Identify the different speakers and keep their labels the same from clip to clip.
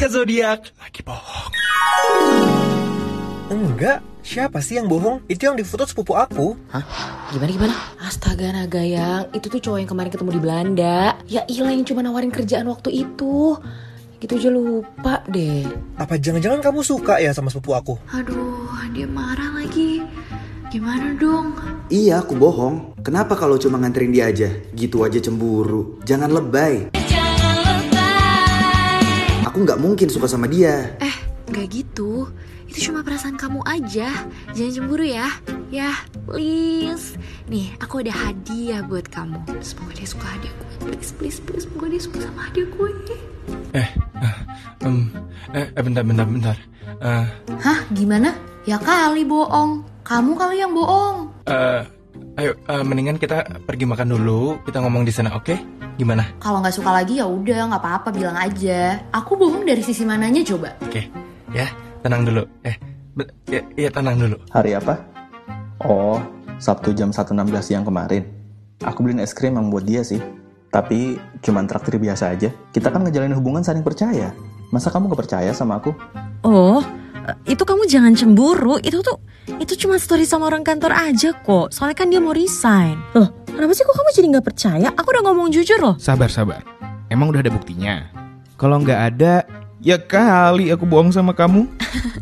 Speaker 1: Kak Zodiak lagi bohong.
Speaker 2: Enggak, siapa sih yang bohong? Itu yang difoto sepupu aku.
Speaker 3: Gimana gimana? Astaga Nagayang, itu tuh cowok yang kemarin ketemu di Belanda. Ya ilah yang cuma nawarin kerjaan waktu itu. Gitu aja lupa deh.
Speaker 2: Apa jangan-jangan kamu suka ya sama sepupu aku?
Speaker 4: Aduh, dia marah lagi. Gimana dong?
Speaker 5: Iya, aku bohong. Kenapa kalau cuma nganterin dia aja? Gitu aja cemburu. Jangan lebay. Aku nggak mungkin suka sama dia.
Speaker 4: Eh, nggak gitu. Itu cuma perasaan kamu aja. Jangan cemburu ya. Ya, please. Nih, aku ada hadiah buat kamu. Semoga dia suka hadiah gue. Please, please, please. Semoga dia suka sama hadiah gue.
Speaker 1: Eh, eh, em, eh, eh, bentar, bentar, bentar. Eh,
Speaker 4: Hah, gimana? Ya kali bohong. Kamu kali yang bohong.
Speaker 1: eh, ayo, eh, mendingan kita pergi makan dulu. Kita ngomong di sana, oke? Gimana?
Speaker 4: Kalau nggak suka lagi ya udah, nggak apa-apa bilang aja. Aku bohong dari sisi mananya coba.
Speaker 1: Oke, ya, tenang dulu. Eh, ya, ya, tenang dulu.
Speaker 6: Hari apa? Oh, Sabtu jam 1.16 siang kemarin. Aku beliin es krim yang buat dia sih. Tapi cuman traktir biasa aja. Kita kan ngejalanin hubungan saling percaya. Masa kamu gak percaya sama aku?
Speaker 7: Oh, itu kamu jangan cemburu. Itu tuh itu cuma story sama orang kantor aja kok. Soalnya kan dia mau resign. Loh, kenapa sih kok kamu jadi nggak percaya? Aku udah ngomong jujur loh.
Speaker 8: Sabar, sabar. Emang udah ada buktinya? Kalau nggak ada, ya kali aku bohong sama kamu.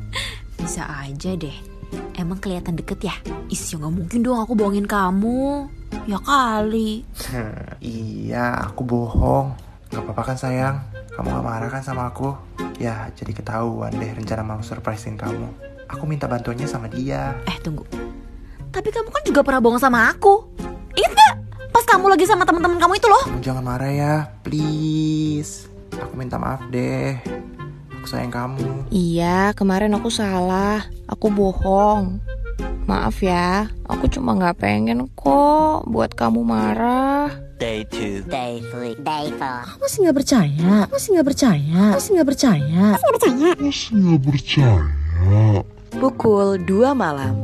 Speaker 4: Bisa aja deh. Emang kelihatan deket ya? Is, ya nggak mungkin dong aku bohongin kamu. Ya kali.
Speaker 9: iya, aku bohong. Gak apa-apa kan sayang? Kamu gak marah kan sama aku? Ya, jadi ketahuan deh rencana mau surprisein kamu. Aku minta bantuannya sama dia.
Speaker 4: Eh, tunggu. Tapi kamu kan juga pernah bohong sama aku. Ingat gak? Pas kamu lagi sama teman-teman kamu itu loh.
Speaker 9: Kamu jangan marah ya, please. Aku minta maaf deh. Aku sayang kamu.
Speaker 7: Iya, kemarin aku salah. Aku bohong. Maaf ya, aku cuma nggak pengen kok buat kamu marah.
Speaker 10: Day 2. Day 3. Day 4.
Speaker 7: Kamu masih nggak percaya? Kamu masih nggak percaya? Kamu masih nggak percaya?
Speaker 11: Masih nggak percaya?
Speaker 3: Pukul 2 malam.